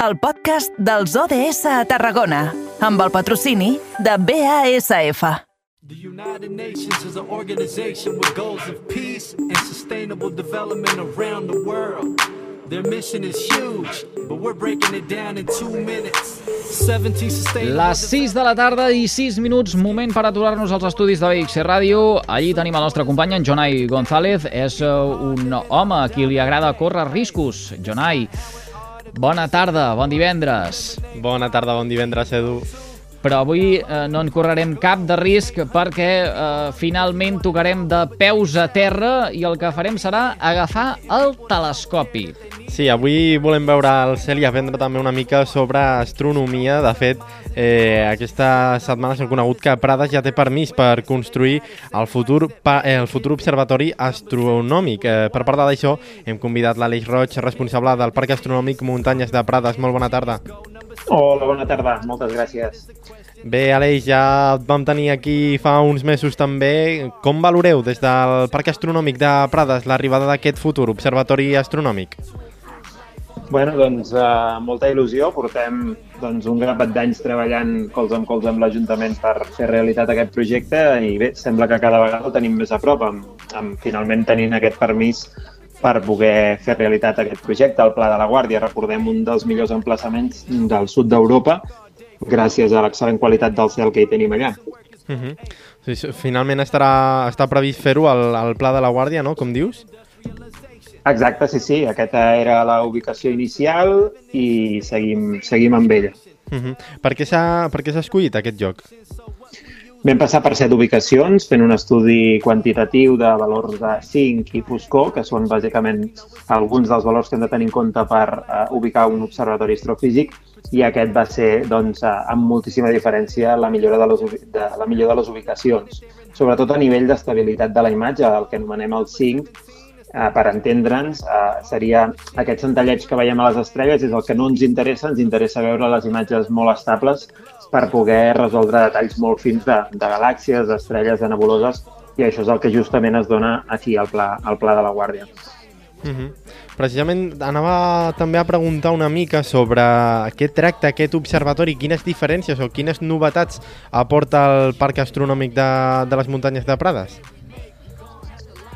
el podcast dels ODS a Tarragona, amb el patrocini de BASF. The United Nations is an organization with goals of peace and sustainable development around the world. Their mission is huge, but we're breaking it down in two minutes. 17 sustainable Les 6 de la tarda i 6 minuts, moment per aturar-nos als estudis de BXC Ràdio. Allí tenim el nostre company, en Jonai González. És eh, un home a qui li agrada córrer riscos. Jonai, bona tarda, bon divendres. Bona tarda, bon divendres, Edu. Però avui eh, no en correrem cap de risc perquè eh, finalment tocarem de peus a terra i el que farem serà agafar el telescopi. Sí, avui volem veure el cel i aprendre també una mica sobre astronomia. De fet, eh, aquesta setmana s'ha conegut que Prades ja té permís per construir el futur, pa, eh, el futur observatori astronòmic. Eh, per parlar d'això, hem convidat l'Aleix Roig, responsable del Parc Astronòmic Muntanyes de Prades. Molt bona tarda. Hola, bona tarda. Moltes gràcies. Bé, Aleix, ja et vam tenir aquí fa uns mesos també. Com valoreu des del Parc Astronòmic de Prades l'arribada d'aquest futur observatori astronòmic? Bueno, doncs, eh, molta il·lusió. Portem doncs, un grapat d'anys treballant colze amb colze amb l'Ajuntament per fer realitat aquest projecte i bé, sembla que cada vegada el tenim més a prop, amb, amb finalment tenint aquest permís per poder fer realitat aquest projecte. El Pla de la Guàrdia, recordem, un dels millors emplaçaments del sud d'Europa, gràcies a l'excel·lent qualitat del cel que hi tenim allà. Uh -huh. sí, finalment estarà, està previst fer-ho al, al Pla de la Guàrdia, no?, com dius? Exacte, sí, sí. Aquesta era la ubicació inicial i seguim, seguim amb ella. Uh -huh. Per què s'ha per què s'ha escollit aquest lloc? Vam passar per set ubicacions, fent un estudi quantitatiu de valors de 5 i foscor, que són bàsicament alguns dels valors que hem de tenir en compte per uh, ubicar un observatori astrofísic, i aquest va ser, doncs, uh, amb moltíssima diferència, la millora de les, de, la millor de les ubicacions. Sobretot a nivell d'estabilitat de la imatge, el que anomenem el 5, eh, per entendre'ns, eh, seria aquest centelleig que veiem a les estrelles és el que no ens interessa, ens interessa veure les imatges molt estables per poder resoldre detalls molt fins de, de galàxies, d'estrelles, de nebuloses, i això és el que justament es dona aquí al pla, al pla de la Guàrdia. Uh -huh. Precisament anava també a preguntar una mica sobre què tracta aquest observatori, quines diferències o quines novetats aporta el Parc Astronòmic de, de les Muntanyes de Prades.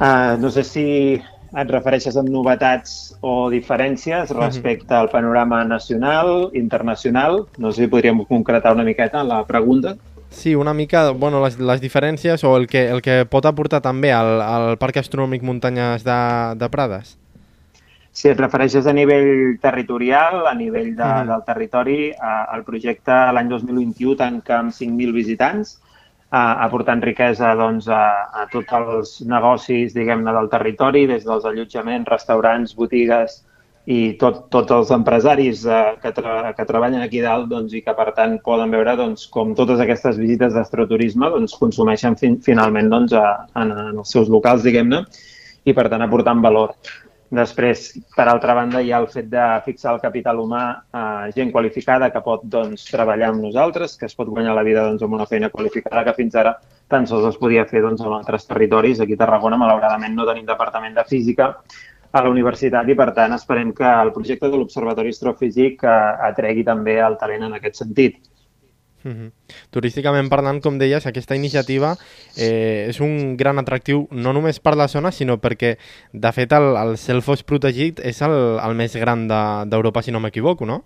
Uh, no sé si et refereixes amb novetats o diferències respecte al panorama nacional, internacional. No sé si podríem concretar una miqueta la pregunta. Sí, una mica, bueno, les, les diferències o el que, el que pot aportar també al, al Parc Astronòmic Muntanyes de, de Prades. Si et refereixes a nivell territorial, a nivell de, Mhm. del territori, eh, el projecte l'any 2021 tanca amb 5.000 visitants, eh, aportant riquesa doncs, a, a tots els negocis diguem-ne del territori, des dels allotjaments, restaurants, botigues i tot, tots els empresaris eh, que, tra que treballen aquí dalt doncs, i que per tant poden veure doncs, com totes aquestes visites d'astroturisme doncs, consumeixen fin finalment doncs, a, en, en els seus locals, diguem-ne, i per tant aportant valor. Després, per altra banda, hi ha el fet de fixar el capital humà a gent qualificada que pot doncs, treballar amb nosaltres, que es pot guanyar la vida doncs, amb una feina qualificada que fins ara tan sols es podia fer doncs, en altres territoris. Aquí a Tarragona, malauradament, no tenim departament de física a la universitat i, per tant, esperem que el projecte de l'Observatori Astrofísic eh, atregui també el talent en aquest sentit. Uh -huh. Turísticament parlant, com deies, aquesta iniciativa eh, és un gran atractiu no només per la zona, sinó perquè, de fet, el, el Selfos protegit és el, el més gran de- d'Europa, si no m'equivoco, no?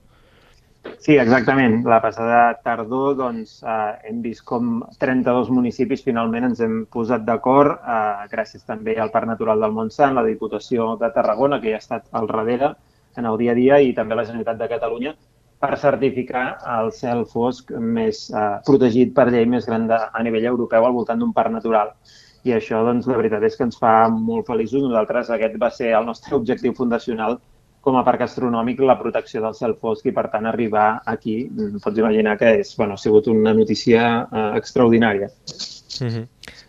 Sí, exactament. La passada tardor doncs, eh, hem vist com 32 municipis finalment ens hem posat d'acord, eh, gràcies també al Parc Natural del Montsant, la Diputació de Tarragona, que hi ha estat al darrere en el dia a dia, i també la Generalitat de Catalunya, per certificar el cel fosc més eh, protegit per llei més gran de, a nivell europeu al voltant d'un parc natural. I això, doncs, la veritat és que ens fa molt feliços. Nosaltres, aquest va ser el nostre objectiu fundacional com a parc astronòmic la protecció del cel fosc i, per tant, arribar aquí, mm, pots imaginar que és, bueno, ha sigut una notícia eh, extraordinària. Uh -huh.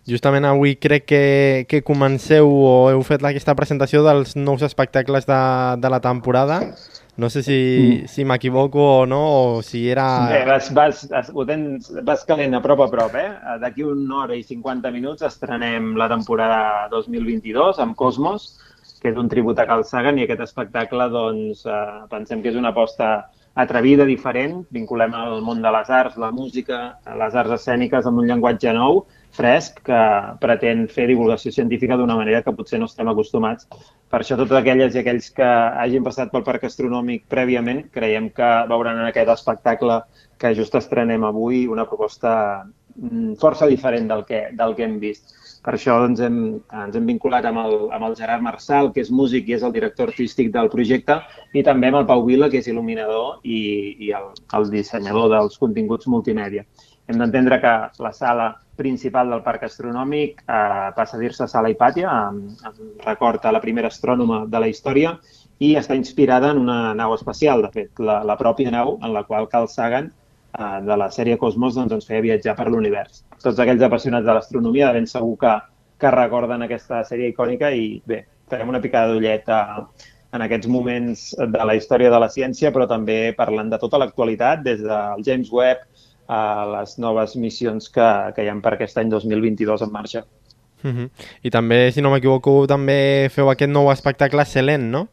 Justament avui crec que, que comenceu o heu fet aquesta presentació dels nous espectacles de, de la temporada. No sé si, Mm. si m'equivoco o no, o si era... Bé, vas, vas, vas, ho tens, vas calent a prop a prop, eh? D'aquí una hora i 50 minuts estrenem la temporada 2022 amb Cosmos, que és un tribut a Carl Sagan, i aquest espectacle, doncs, eh, pensem que és una aposta atrevida, diferent, vinculem el món de les arts, la música, les arts escèniques amb un llenguatge nou, fresc, que pretén fer divulgació científica d'una manera que potser no estem acostumats. Per això totes aquelles i aquells que hagin passat pel Parc Astronòmic prèviament creiem que veuran en aquest espectacle que just estrenem avui una proposta mm, força diferent del que, del que hem vist. Per això doncs, hem, ens hem vinculat amb el, amb el Gerard Marçal, que és músic i és el director artístic del projecte, i també amb el Pau Vila, que és il·luminador i, i el, el dissenyador dels continguts multimèdia. Hem d'entendre que la sala principal del Parc Astronòmic eh, passa a dir-se Sala Hipàtia, amb, amb record a la primera astrònoma de la història, i està inspirada en una nau espacial, de fet, la, la pròpia nau en la qual Carl Sagan eh, de la sèrie Cosmos doncs, ens feia viatjar per l'univers. Tots aquells apassionats de l'astronomia de ben segur que, que recorden aquesta sèrie icònica i bé, farem una picada d'ullet en aquests moments de la història de la ciència, però també parlant de tota l'actualitat, des del James Webb a les noves missions que, que hi ha per aquest any 2022 en marxa. Uh mhm. -huh. I també, si no m'equivoco, també feu aquest nou espectacle Selene, no?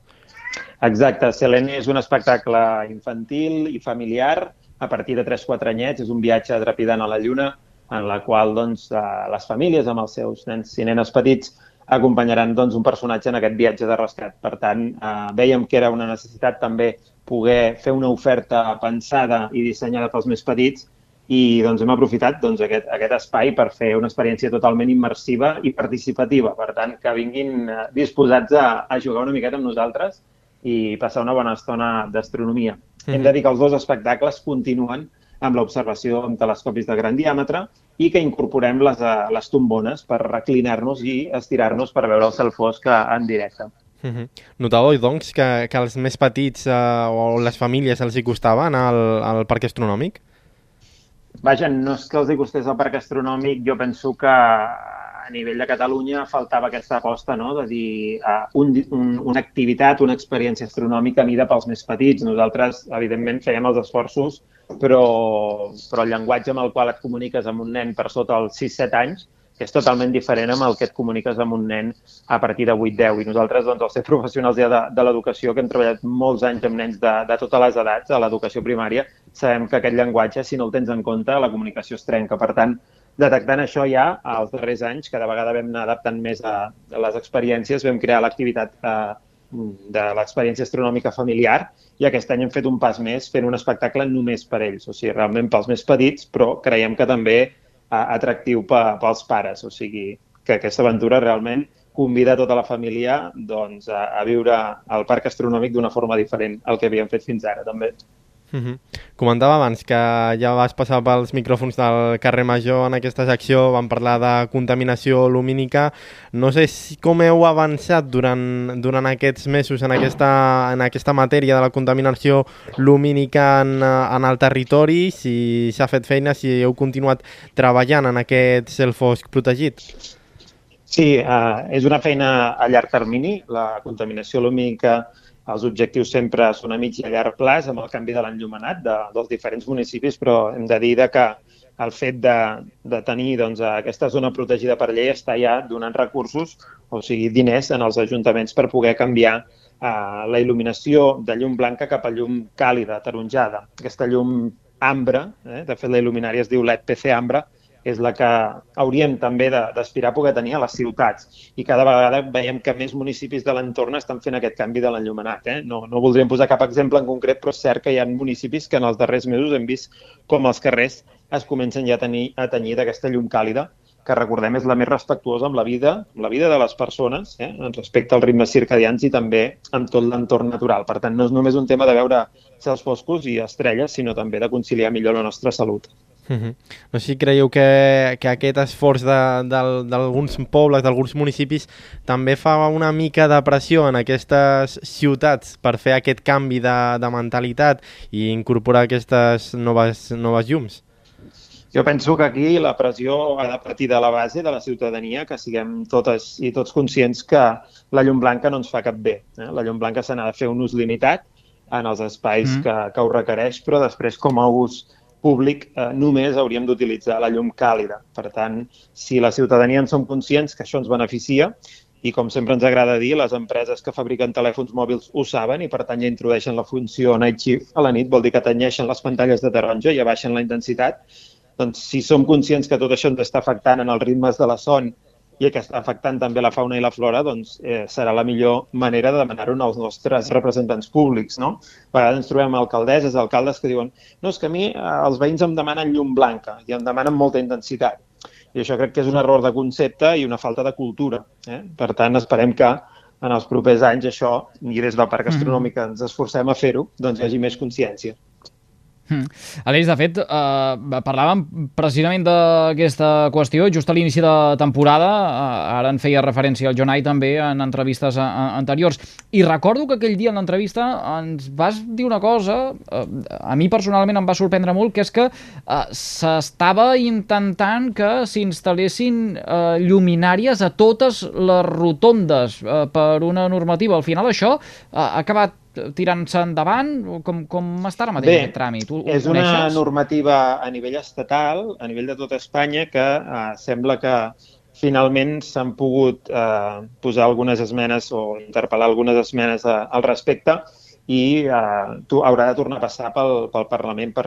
Exacte, Selene és un espectacle infantil i familiar a partir de 3-4 anyets. És un viatge trepidant a la Lluna en la qual doncs, eh, les famílies amb els seus nens i nenes petits acompanyaran doncs, un personatge en aquest viatge de rescat. Per tant, eh, veiem que era una necessitat també poder fer una oferta pensada i dissenyada pels més petits i doncs, hem aprofitat doncs, aquest, aquest espai per fer una experiència totalment immersiva i participativa. Per tant, que vinguin eh, disposats a, a jugar una miqueta amb nosaltres i passar una bona estona d'astronomia. Hem de dir que els dos espectacles continuen amb l'observació amb telescopis de gran diàmetre i que incorporem les, eh, les tombones per reclinar-nos i estirar-nos per veure el cel fosc en directe. Mm -hmm. Notàveu, doncs, que, que els més petits eh, o les famílies els hi costava anar al, al parc astronòmic? Vaja, no és que els hi costés el parc astronòmic, jo penso que a nivell de Catalunya faltava aquesta aposta no? de dir uh, un, un, una activitat, una experiència astronòmica mida pels més petits. Nosaltres, evidentment, fèiem els esforços, però, però el llenguatge amb el qual et comuniques amb un nen per sota els 6-7 anys és totalment diferent amb el que et comuniques amb un nen a partir de 8-10. I nosaltres, doncs, els ser professionals ja de, de l'educació, que hem treballat molts anys amb nens de, de totes les edats a l'educació primària, sabem que aquest llenguatge, si no el tens en compte, la comunicació es trenca. Per tant, detectant això ja als darrers anys, cada vegada vam anar adaptant més a, a les experiències, vam crear l'activitat eh, de l'experiència astronòmica familiar i aquest any hem fet un pas més fent un espectacle només per ells, o sigui, realment pels més petits, però creiem que també eh, atractiu pe, pels pares, o sigui, que aquesta aventura realment convida tota la família doncs, a, a viure al parc astronòmic d'una forma diferent al que havíem fet fins ara, també. Uh -huh. Comentava abans que ja vas passar pels micròfons del carrer Major en aquesta secció, vam parlar de contaminació lumínica. No sé si, com heu avançat durant, durant aquests mesos en aquesta, en aquesta matèria de la contaminació lumínica en, en el territori, si s'ha fet feina, si heu continuat treballant en aquest cel fosc protegit. Sí, uh, és una feina a llarg termini. La contaminació lumínica els objectius sempre són a mig i a llarg plaç amb el canvi de l'enllumenat de, dels diferents municipis, però hem de dir que el fet de, de tenir doncs, aquesta zona protegida per llei està ja donant recursos, o sigui, diners en els ajuntaments per poder canviar eh, la il·luminació de llum blanca cap a llum càlida, taronjada. Aquesta llum ambra, eh, de fet la il·luminària es diu LED PC ambra, és la que hauríem també d'aspirar a poder tenir a les ciutats. I cada vegada veiem que més municipis de l'entorn estan fent aquest canvi de l'enllumenat. Eh? No, no voldríem posar cap exemple en concret, però és cert que hi ha municipis que en els darrers mesos hem vist com els carrers es comencen ja a tenir, a tenir d'aquesta llum càlida que recordem és la més respectuosa amb la vida, amb la vida de les persones, eh, respecte als ritmes circadians i també amb tot l'entorn natural. Per tant, no és només un tema de veure cels foscos i estrelles, sinó també de conciliar millor la nostra salut. Uh -huh. No sé si creieu que, que aquest esforç d'alguns pobles, d'alguns municipis, també fa una mica de pressió en aquestes ciutats per fer aquest canvi de, de mentalitat i incorporar aquestes noves, noves llums? Jo penso que aquí la pressió ha de partir de la base de la ciutadania, que siguem totes i tots conscients que la llum blanca no ens fa cap bé. Eh? La llum blanca se n'ha de fer un ús limitat en els espais mm. que, que ho requereix, però després com a ús públic eh, només hauríem d'utilitzar la llum càlida. Per tant, si la ciutadania en som conscients que això ens beneficia i com sempre ens agrada dir, les empreses que fabriquen telèfons mòbils ho saben i per tant ja introdueixen la funció Night Shift a la nit, vol dir que tenyeixen les pantalles de taronja i abaixen la intensitat. Doncs si som conscients que tot això ens està afectant en els ritmes de la son i que està afectant també la fauna i la flora, doncs eh, serà la millor manera de demanar-ho als nostres representants públics. No? A vegades ens trobem alcaldesses, alcaldes que diuen no, és que a mi eh, els veïns em demanen llum blanca i em demanen molta intensitat. I això crec que és un error de concepte i una falta de cultura. Eh? Per tant, esperem que en els propers anys això, i des del Parc Astronòmic ens esforcem a fer-ho, doncs hi hagi més consciència. Mm. Aleix, de fet, eh, parlàvem precisament d'aquesta qüestió just a l'inici de temporada, eh, ara en feia referència el Jonai també en entrevistes a, a, anteriors, i recordo que aquell dia en l'entrevista ens vas dir una cosa, eh, a mi personalment em va sorprendre molt, que és que eh, s'estava intentant que s'instal·lessin eh, lluminàries a totes les rotondes eh, per una normativa. Al final això eh, ha acabat tirant-se endavant? Com, com està ara mateix Bé, aquest tràmit? Ho, és una normativa a nivell estatal, a nivell de tota Espanya, que eh, sembla que finalment s'han pogut eh, posar algunes esmenes o interpel·lar algunes esmenes a, al respecte i eh, tu, haurà de tornar a passar pel, pel Parlament per,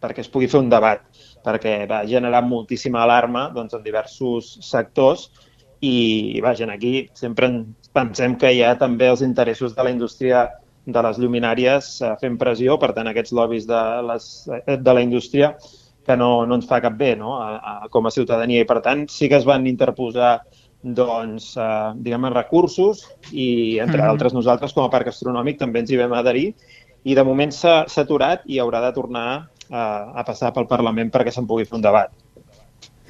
perquè es pugui fer un debat, perquè va generar moltíssima alarma doncs, en diversos sectors i, vaja, aquí sempre pensem que hi ha també els interessos de la indústria de les lluminàries eh, fent pressió, per tant, aquests lobbies de, les, eh, de la indústria que no, no ens fa cap bé no? a, a, com a ciutadania. I, per tant, sí que es van interposar doncs, eh, diguem recursos i, entre mm -hmm. altres, nosaltres, com a Parc Astronòmic, també ens hi vam adherir i, de moment, s'ha aturat i haurà de tornar a, a passar pel Parlament perquè se'n pugui fer un debat.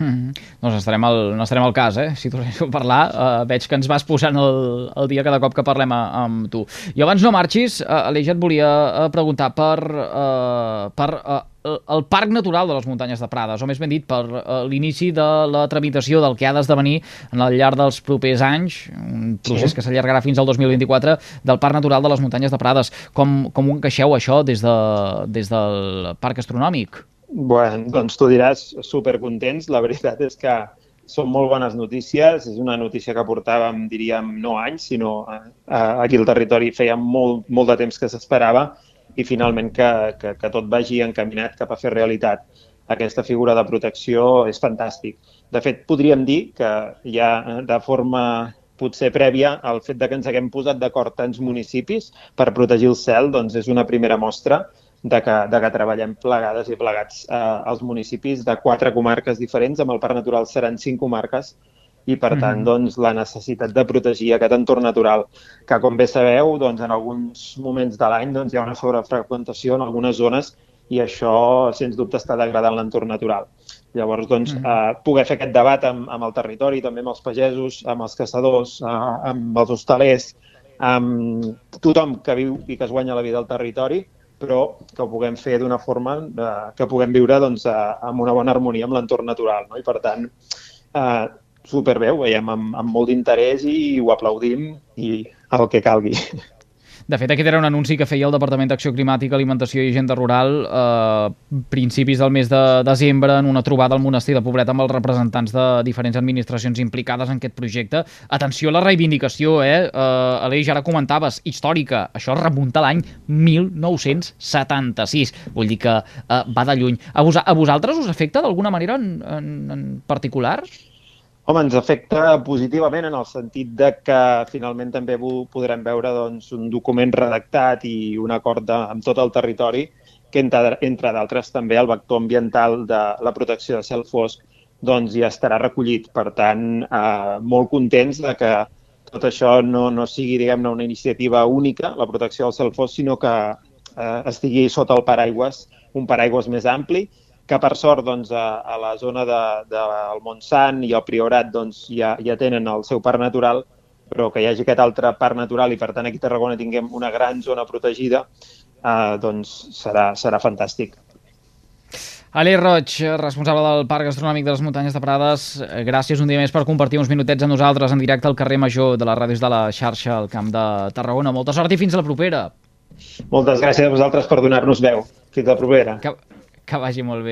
Mm -hmm. Doncs estarem al, no estarem al cas, eh? Si tornéssim a parlar, uh, veig que ens vas posant el, el dia cada cop que parlem a, amb tu. I abans no marxis, uh, Aleix, et volia uh, preguntar per, uh, per uh, el Parc Natural de les Muntanyes de Prades, o més ben dit, per uh, l'inici de la tramitació del que ha d'esdevenir en el llarg dels propers anys, un procés sí. que s'allargarà fins al 2024, del Parc Natural de les Muntanyes de Prades. Com, com ho encaixeu, això, des, de, des del Parc Astronòmic? Bueno, doncs tu diràs supercontents. La veritat és que són molt bones notícies. És una notícia que portàvem, diríem, no anys, sinó eh, aquí al territori feia molt, molt de temps que s'esperava i finalment que, que, que tot vagi encaminat cap a fer realitat aquesta figura de protecció és fantàstic. De fet, podríem dir que ja de forma potser prèvia al fet de que ens haguem posat d'acord tants municipis per protegir el cel, doncs és una primera mostra de que, de que treballem plegades i plegats eh, als municipis de quatre comarques diferents. Amb el Parc Natural seran cinc comarques i, per tant, mm -hmm. doncs, la necessitat de protegir aquest entorn natural, que, com bé sabeu, doncs, en alguns moments de l'any doncs, hi ha una sobrefreqüentació en algunes zones i això, sens dubte, està degradant l'entorn natural. Llavors, doncs, mm -hmm. eh, poder fer aquest debat amb, amb el territori, també amb els pagesos, amb els caçadors, eh, amb els hostalers, amb tothom que viu i que es guanya la vida al territori, però que ho puguem fer d'una forma eh, que puguem viure doncs, eh, amb una bona harmonia amb l'entorn natural. No? I per tant, eh, superbé, ho veiem amb, amb molt d'interès i ho aplaudim i el que calgui. De fet, aquest era un anunci que feia el Departament d'Acció Climàtica, Alimentació i Agenda Rural a eh, principis del mes de desembre en una trobada al monestir de Pobret amb els representants de diferents administracions implicades en aquest projecte. Atenció a la reivindicació, eh? eh Aleix, ara comentaves, històrica. Això remunta l'any 1976. Vull dir que eh, va de lluny. A, vos a vosaltres us afecta d'alguna manera en, en, en particular? Home, ens afecta positivament en el sentit de que finalment també podrem veure doncs, un document redactat i un acord de, amb tot el territori que, entre, entre d'altres, també el vector ambiental de la protecció de cel fosc doncs, ja estarà recollit. Per tant, eh, molt contents de que tot això no, no sigui diguem-ne una iniciativa única, la protecció del cel fosc, sinó que eh, estigui sota el paraigües, un paraigües més ampli que per sort doncs, a, a la zona del de, de Montsant i el Priorat doncs, ja, ja tenen el seu parc natural, però que hi hagi aquest altre parc natural i per tant aquí a Tarragona tinguem una gran zona protegida, eh, doncs serà, serà fantàstic. Ali Roig, responsable del Parc Gastronòmic de les Muntanyes de Prades, gràcies un dia més per compartir uns minutets amb nosaltres en directe al carrer Major de les ràdios de la xarxa al Camp de Tarragona. Molta sort i fins a la propera. Moltes gràcies a vosaltres per donar-nos veu. Fins a la propera. Que... Que vagi molt.